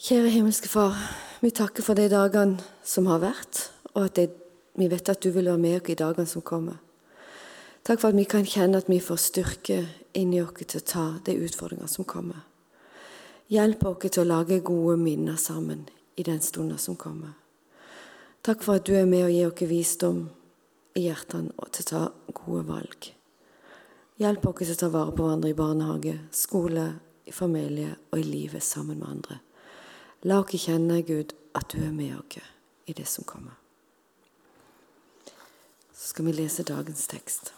Kjære himmelske Far, vi takker for de dagene som har vært, og at det, vi vet at du vil være med oss i dagene som kommer. Takk for at vi kan kjenne at vi får styrke inni oss til å ta de utfordringene som kommer. Hjelp oss til å lage gode minner sammen i den stunden som kommer. Takk for at du er med og gir oss visdom i hjertene og til å ta gode valg. Hjelp oss til å ta vare på hverandre i barnehage, skole, i familie og i livet sammen med andre. La oss kjenne, Gud, at du er med oss i det som kommer. Så skal vi lese dagens tekst.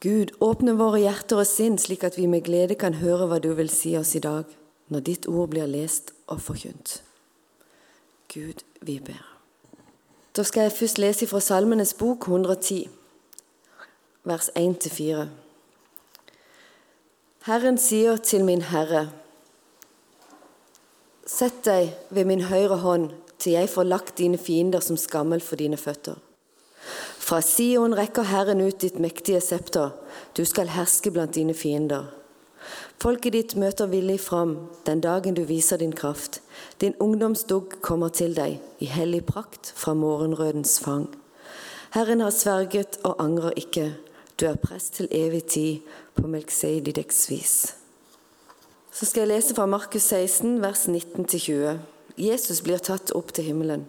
Gud, åpne våre hjerter og sinn, slik at vi med glede kan høre hva du vil si oss i dag, når ditt ord blir lest og forkynt. Gud, vi ber. Da skal jeg først lese fra Salmenes bok 110, vers 1-4. Herren sier til min Herre, Sett deg ved min høyre hånd til jeg får lagt dine fiender som skammel for dine føtter. Fra Sion rekker Herren ut ditt mektige septer, du skal herske blant dine fiender. Folket ditt møter villig fram den dagen du viser din kraft. Din ungdomsdugg kommer til deg i hellig prakt fra morgenrødens fang. Herren har sverget og angrer ikke, du er prest til evig tid på Melkseidideks vis. Så skal jeg lese fra Markus 16, vers 19-20. Jesus blir tatt opp til himmelen.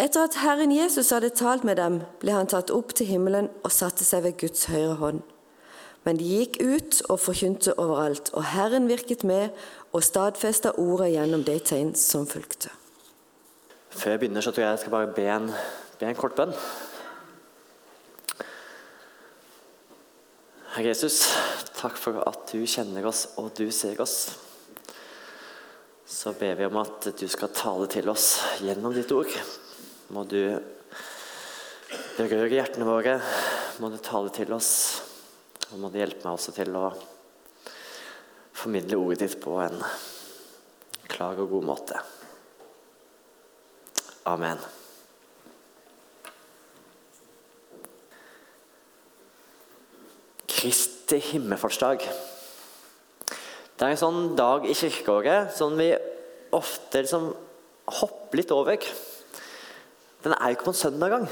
Etter at Herren Jesus hadde talt med dem, ble han tatt opp til himmelen og satte seg ved Guds høyre hånd. Men de gikk ut og forkynte overalt, og Herren virket med og stadfesta ordet gjennom de tegn som fulgte. Før jeg begynner, så tror jeg jeg skal bare be en, be en kort bønn. Herre Jesus, takk for at du kjenner oss og du ser oss. Så ber vi om at du skal tale til oss gjennom ditt ord. Må du berøre hjertene våre, må du tale til oss. Og må du hjelpe meg også til å formidle ordet ditt på en klar og god måte. Amen. Kristi himmelfartsdag. Det er en sånn dag i kirkeåret som vi ofte liksom hopper litt over. Den er jo ikke på en søndag engang.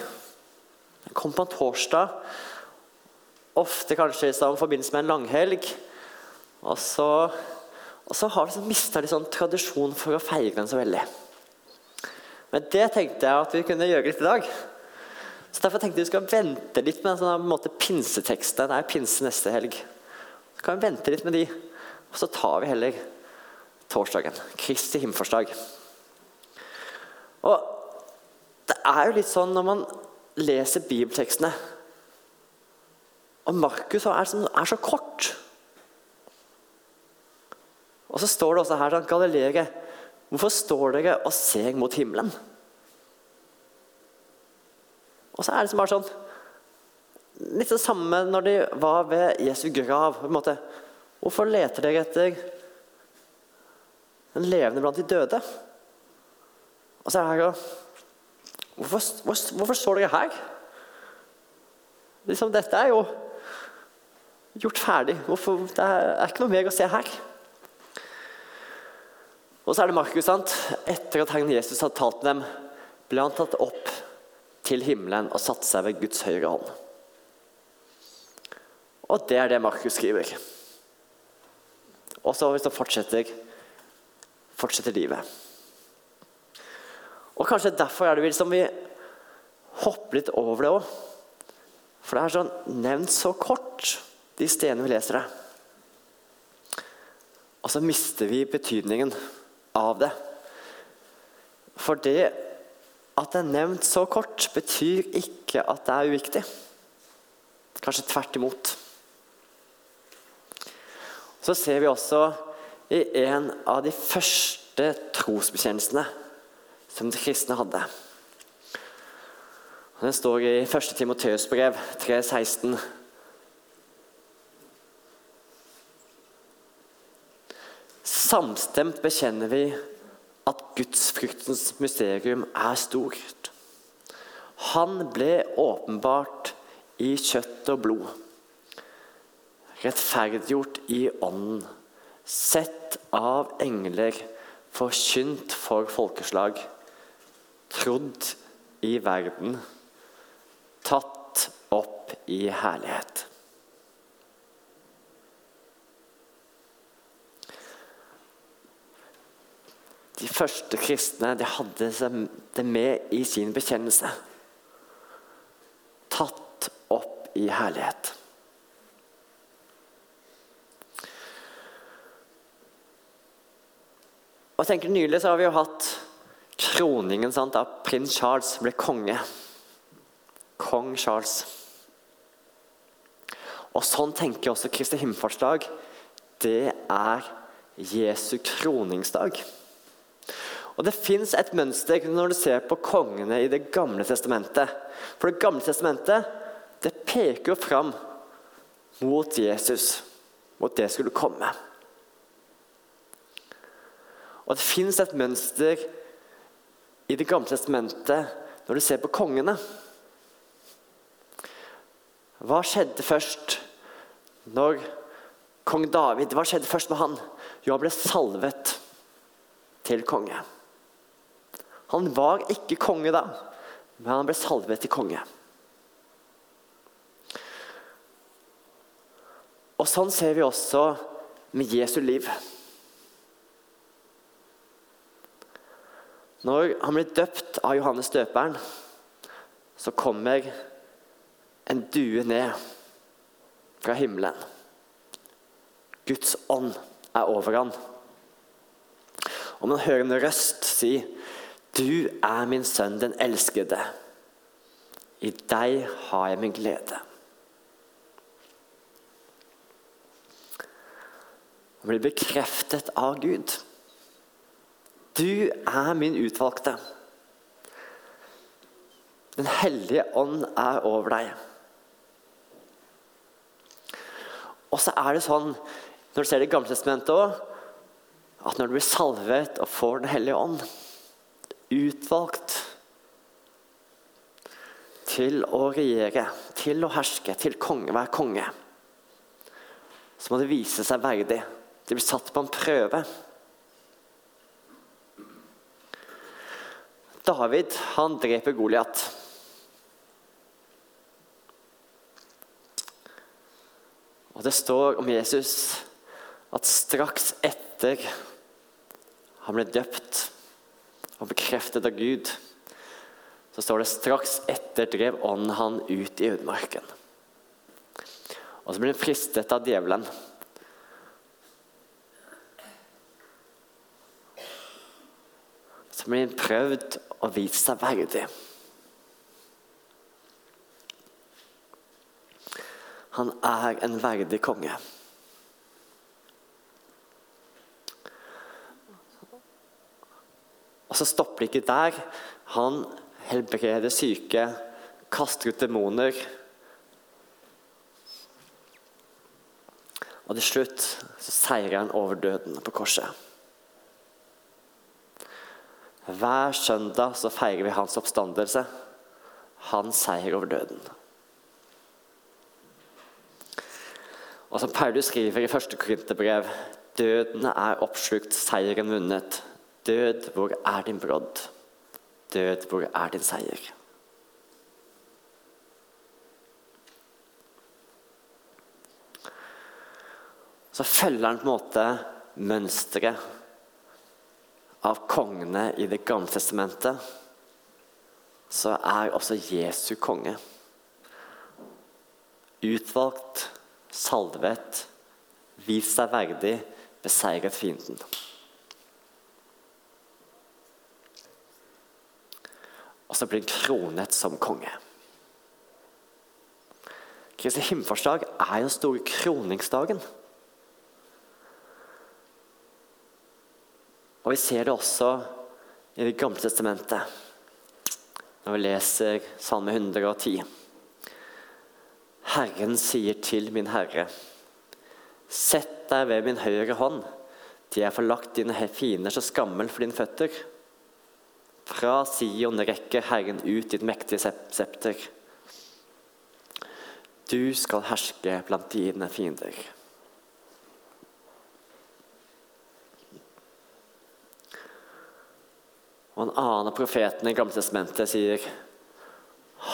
Den kommer på en torsdag. Ofte kanskje i forbindelse med en langhelg. Og så, og så har vi liksom mista sånn tradisjon for å feire den så veldig. Men det tenkte jeg at vi kunne gjøre litt i dag. Så Derfor tenkte vi skal vente litt med sånn, måte, pinseteksten. Det er pinse neste helg. Så kan vi vente litt med de, og så tar vi heller torsdagen. Kristi himmelfartsdag. Og det er jo litt sånn når man leser bibeltekstene Og Markus er, som, er så kort. Og så står det også her sånn Galilere, hvorfor står dere og ser mot himmelen? Og så er det bare sånn Litt det samme når de var ved Jesu grav. på en måte. Hvorfor leter dere etter den levende blant de døde? Og så er det her Hvorfor, hvor, hvorfor står dere her? Liksom, dette er jo gjort ferdig. Hvorfor, det er ikke noe mer å se her. Og så er det Markus. sant? Etter at Herren Jesus hadde talt med dem, ble han tatt opp til himmelen og satte seg ved Guds høyre hånd. Og det er det Markus skriver. Og så hvis det fortsetter, fortsetter livet. Og Kanskje derfor er det vi, liksom, vi hopper litt over det òg. For det er sånn nevnt så kort, de stedene vi leser det. Og så mister vi betydningen av det. For det at det er nevnt så kort, betyr ikke at det er uviktig. Kanskje tvert imot. Så ser vi også i en av de første trosbekjennelsene som de kristne hadde. Den står i 1. Timoteus brev 3,16. Samstemt bekjenner vi at gudsfryktens mysterium er stort. Han ble åpenbart i kjøtt og blod. Rettferdiggjort i ånden. Sett av engler forkynt for folkeslag, trodd i verden, tatt opp i herlighet. De første kristne de hadde det med i sin bekjennelse. Tatt opp i herlighet. Og tenker Nylig så har vi jo hatt kroningen sant, da prins Charles ble konge. Kong Charles. Og sånn tenker også Kristi himmelfartsdag. Det er Jesu kroningsdag. Og Det fins et mønster når du ser på kongene i Det gamle testamentet. For Det gamle testamentet det peker jo fram mot Jesus, mot det skulle komme. Og det fins et mønster i Det gamle testamentet når du ser på kongene. Hva skjedde først når kong David Hva skjedde først med han? Jo, han ble salvet til konge. Han var ikke konge da, men han ble salvet til konge. Og Sånn ser vi også med Jesu liv. Når han blir døpt av Johannes døperen, så kommer en due ned fra himmelen. Guds ånd er over han. Og man hører en røst si, 'Du er min sønn, den elskede. I deg har jeg min glede.' Han blir bekreftet av Gud. Du er min utvalgte. Den hellige ånd er over deg. Og så er det sånn når du ser Det gamle testamentet òg, at når du blir salvet og får Den hellige ånd, utvalgt til å regjere, til å herske, til konge, være konge, så må det vise seg verdig. Det blir satt på en prøve. David han dreper Goliat. Og Det står om Jesus at straks etter han ble døpt og bekreftet av Gud, så står det straks etter drev ånden han ut i ødemarken. Og så blir han fristet av djevelen. Så blir han prøvd og vist seg verdig. Han er en verdig konge. Så stopper det ikke der. Han helbreder syke, kaster ut demoner. Og til slutt så seirer han over døden på korset. Hver søndag så feirer vi hans oppstandelse, hans seier over døden. Og som Paulus skriver i første Korinterbrev Døden er oppslukt, seieren vunnet. Død, hvor er din brodd? Død, hvor er din seier? Så følger han på en måte mønsteret av kongene i Det gamle testamentet, så er også Jesu konge. Utvalgt, salvet, vist seg verdig, beseiret fienden. Og så blir kronet som konge. Kristi himmelfartsdag er jo store kroningsdagen. Og Vi ser det også i Det gamle testamentet, når vi leser Salme 110. Herren sier til min Herre, sett deg ved min høyre hånd, til jeg får forlagt dine fiender så skammel for dine føtter. Fra Sion rekker Herren ut ditt mektige septer. Du skal herske blant dine fiender. Og en annen av profetene i Gamletestamentet sier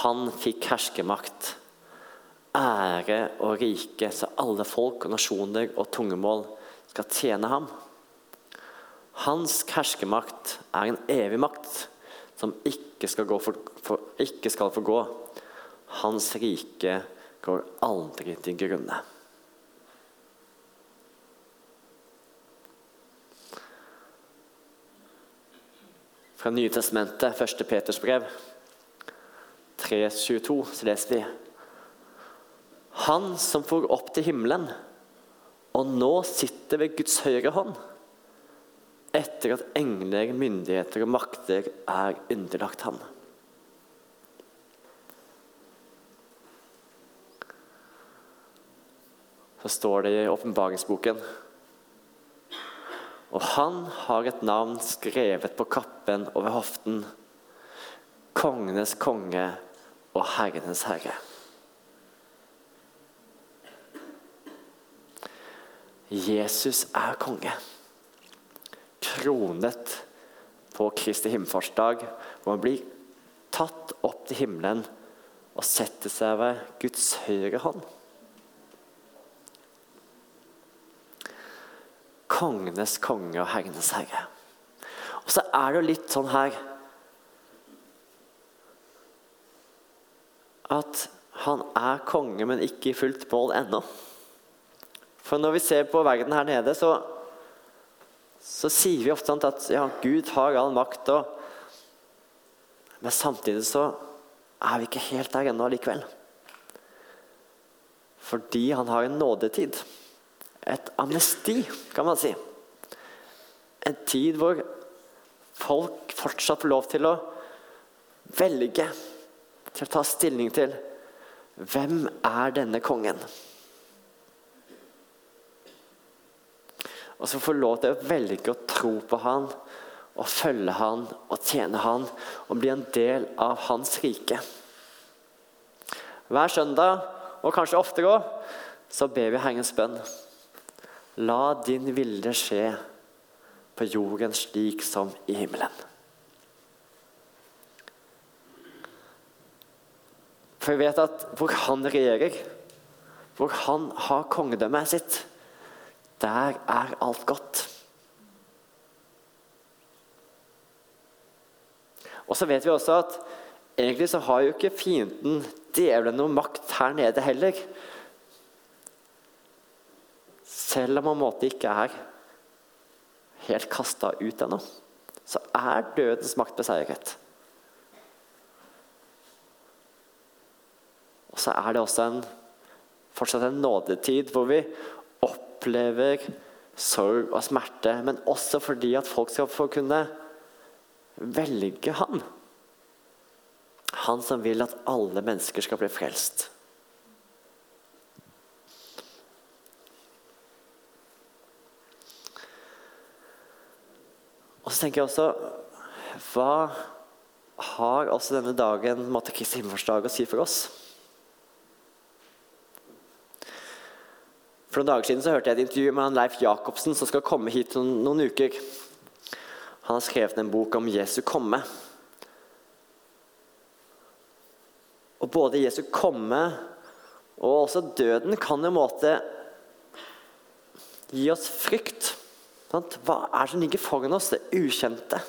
han fikk herskermakt, ære og rike, så alle folk og nasjoner og tungemål skal tjene ham. Hans herskemakt er en evig makt som ikke skal, for, for, ikke skal forgå. Hans rike går aldri til grunne. Fra Nye testamentet, 1. Peters brev, 3.22, så leser vi Han som for opp til himmelen, og nå sitter ved Guds høyre hånd, etter at engler, myndigheter og makter er underlagt ham. Så står det i åpenbaringsboken Og han har et navn skrevet på kappen over hoften. Kongenes konge og herrenes herre. Jesus er konge. Kronet på Kristi himmelfartsdag, hvor han blir tatt opp til himmelen og setter seg ved Guds høyre hånd. Kongenes konge og herrenes herre. Og så er det jo litt sånn her at han er konge, men ikke i fullt mål ennå. For når vi ser på verden her nede, så, så sier vi ofte at ja, Gud har all makt. Og, men samtidig så er vi ikke helt der ennå likevel. Fordi han har en nådetid. Et amnesti, kan man si. En tid hvor folk fortsatt får lov til å velge, til å ta stilling til hvem er denne kongen. Og så får lov til å velge å tro på han og følge han og tjene han og bli en del av hans rike. Hver søndag, og kanskje oftere òg, så ber vi Herrens bønn. La din vilje skje på jorden slik som i himmelen. For jeg vet at hvor han regjerer, hvor han har kongedømmet sitt, der er alt godt. Og så vet vi også at egentlig så har jo ikke fienden djevelen noe makt her nede heller. Selv om han måte ikke er helt kasta ut ennå, så er dødens makt beseiret. Og så er det også en, fortsatt en nådetid hvor vi opplever sorg og smerte, men også fordi at folk skal få kunne velge han. Han som vil at alle mennesker skal bli frelst. Og så tenker jeg også Hva har også denne dagen måtte Kristi himmelfartsdag å si for oss? For noen dager siden så hørte jeg et intervju med han Leif Jacobsen, som skal komme hit noen, noen uker. Han har skrevet en bok om Jesu komme. Og både Jesu komme og også døden kan jo en måte gi oss frykt. Sant? Hva er det som ligger foran oss? Det ukjente.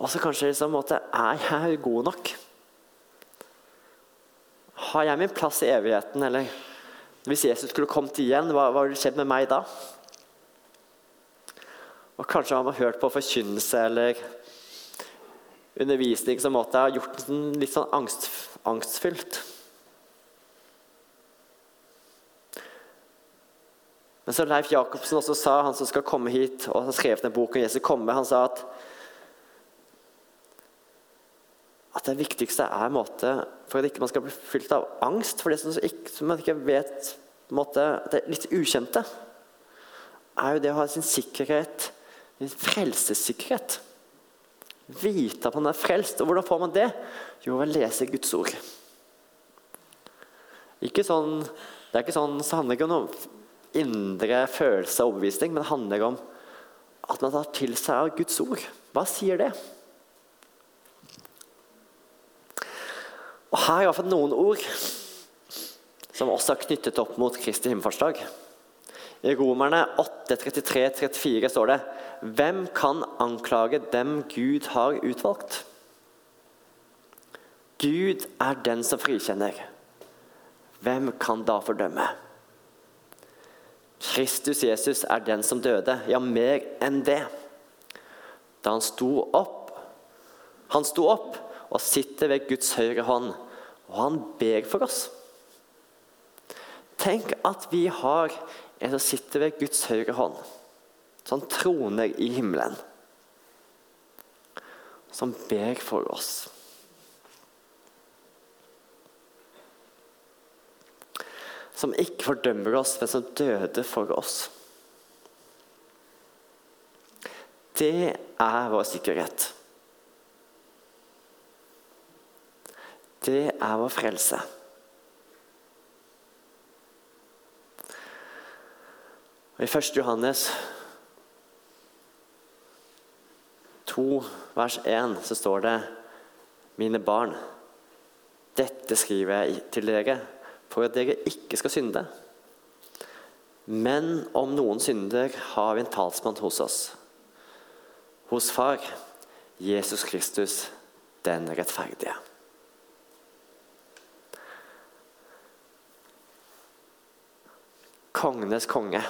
Og så kanskje liksom, måte, Er jeg god nok? Har jeg min plass i evigheten? Eller hvis Jesus skulle kommet igjen, hva, hva ville skjedd med meg da? Og Kanskje har man hørt på forkynnelse eller undervisning som måtte ha gjort den litt sånn angst, angstfylt. Men som Leif Jacobsen også sa, han som skal komme hit og har skrevet den boken Jesus kommer, komme, han sa at at det viktigste er måte, for at ikke man skal bli fylt av angst for det som, ikke, som man ikke vet måte, Det litt ukjente er jo det å ha sin sikkerhet, sin frelsessikkerhet. Vite at man er frelst. Og hvordan får man det? Jo, ved å lese Guds ord. Ikke sånn, det er ikke sånn, så handler ikke om noen indre følelse og overbevisning, men det handler om at man tar til seg av Guds ord. Hva sier det? Og Her er iallfall noen ord som også er knyttet opp mot Kristi himmelfartsdag. I Romerne 8.33-34 står det Hvem kan anklage dem Gud har utvalgt? Gud er den som frikjenner. Hvem kan da fordømme? Kristus Jesus er den som døde, ja, mer enn det. Da han sto opp Han sto opp og sitter ved Guds høyre hånd, og han ber for oss. Tenk at vi har en som sitter ved Guds høyre hånd, som troner i himmelen, som ber for oss. Som ikke fordømmer oss, men som døde for oss. Det er vår sikkerhet. Det er vår frelse. Og I 1. Johannes 2, vers 1, så står det Mine barn, dette skriver jeg til dere for at dere ikke skal synde. Men om noen synder, har vi en talsmann hos oss. Hos Far, Jesus Kristus, den rettferdige. Kongenes konge,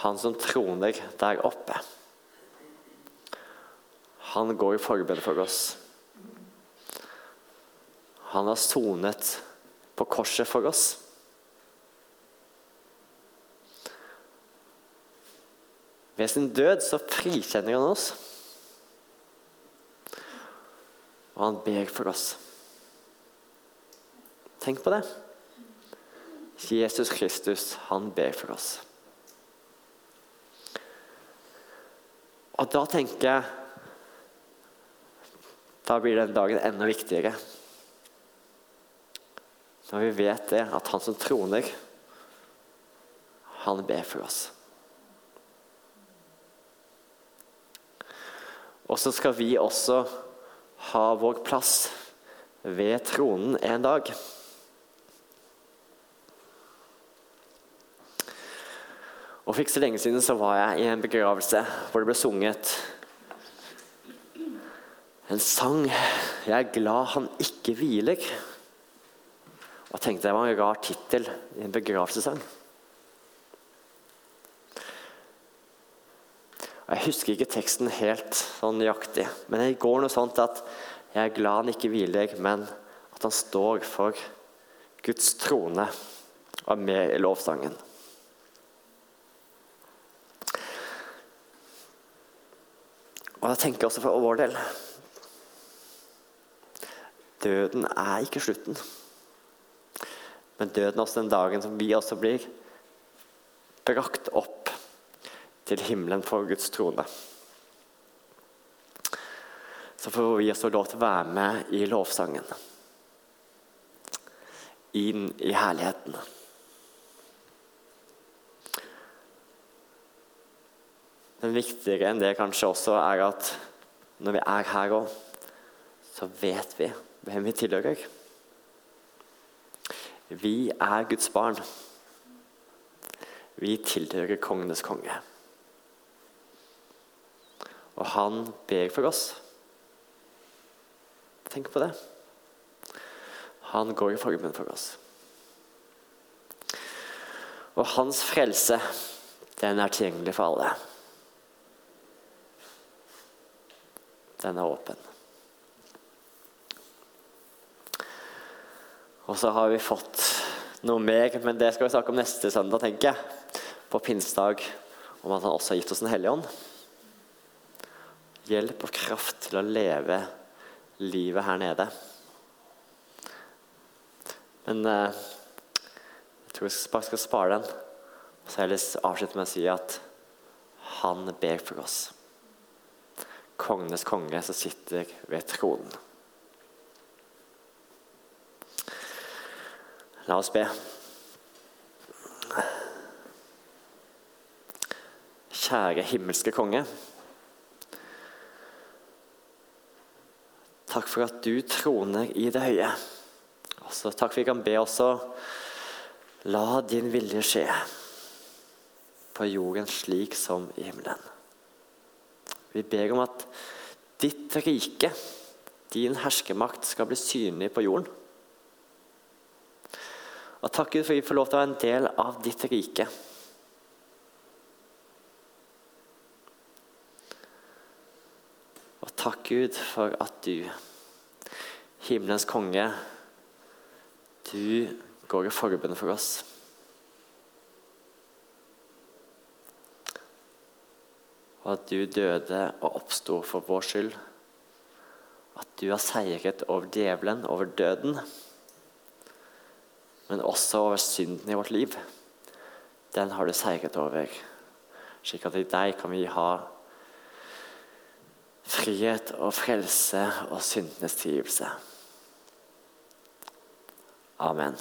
han som troner der oppe. Han går i forbønn for oss. Han har sonet på korset for oss. Ved sin død så frikjenner han oss. Og han ber for oss. Tenk på det. Jesus Kristus, han ber for oss. Og da tenker jeg Da blir den dagen enda viktigere. Når vi vet det, at han som troner, han ber for oss. Og så skal vi også ha vår plass ved tronen en dag. Og For ikke så lenge siden så var jeg i en begravelse hvor det ble sunget en sang 'Jeg er glad han ikke hviler'. Og jeg tenkte det var en rar tittel i en begravelsessang. Jeg husker ikke teksten helt sånn nøyaktig, men det går noe sånt at 'jeg er glad han ikke hviler', men at han står for Guds trone og er med i lovsangen. Og da tenker jeg også for vår del Døden er ikke slutten. Men døden er også den dagen som vi også blir brakt opp til himmelen for Guds trone. Så får vi også lov til å være med i lovsangen. Inn i herligheten. Men viktigere enn det kanskje også er at når vi er her òg, så vet vi hvem vi tilhører. Vi er Guds barn. Vi tilhører kongenes konge. Og han ber for oss. Tenk på det. Han går i formen for oss. Og hans frelse, den er tilgjengelig for alle. Den er åpen. Og så har vi fått noe mer, men det skal vi snakke om neste søndag, tenker jeg. På pinsedag, om at han også har gitt oss Den hellige ånd. Hjelp og kraft til å leve livet her nede. Men eh, jeg tror vi bare skal spare den. Så jeg å avslutte med å si at han ber for oss kongenes konge som sitter ved tronen. La oss be. kjære himmelske konge. Takk for at du troner i det høye. Også takk for vi kan be også La din vilje skje på jorden slik som i himmelen. Vi ber om at ditt rike, din herskermakt, skal bli synlig på jorden. Og takk Gud for at vi får lov til å være en del av ditt rike. Og takk Gud for at du, himmelens konge, du går i forbund for oss. At du døde og oppsto for vår skyld. At du har seiret over djevelen, over døden, men også over synden i vårt liv. Den har du seiret over, slik at i deg kan vi ha frihet og frelse og syndenes tilgivelse. Amen.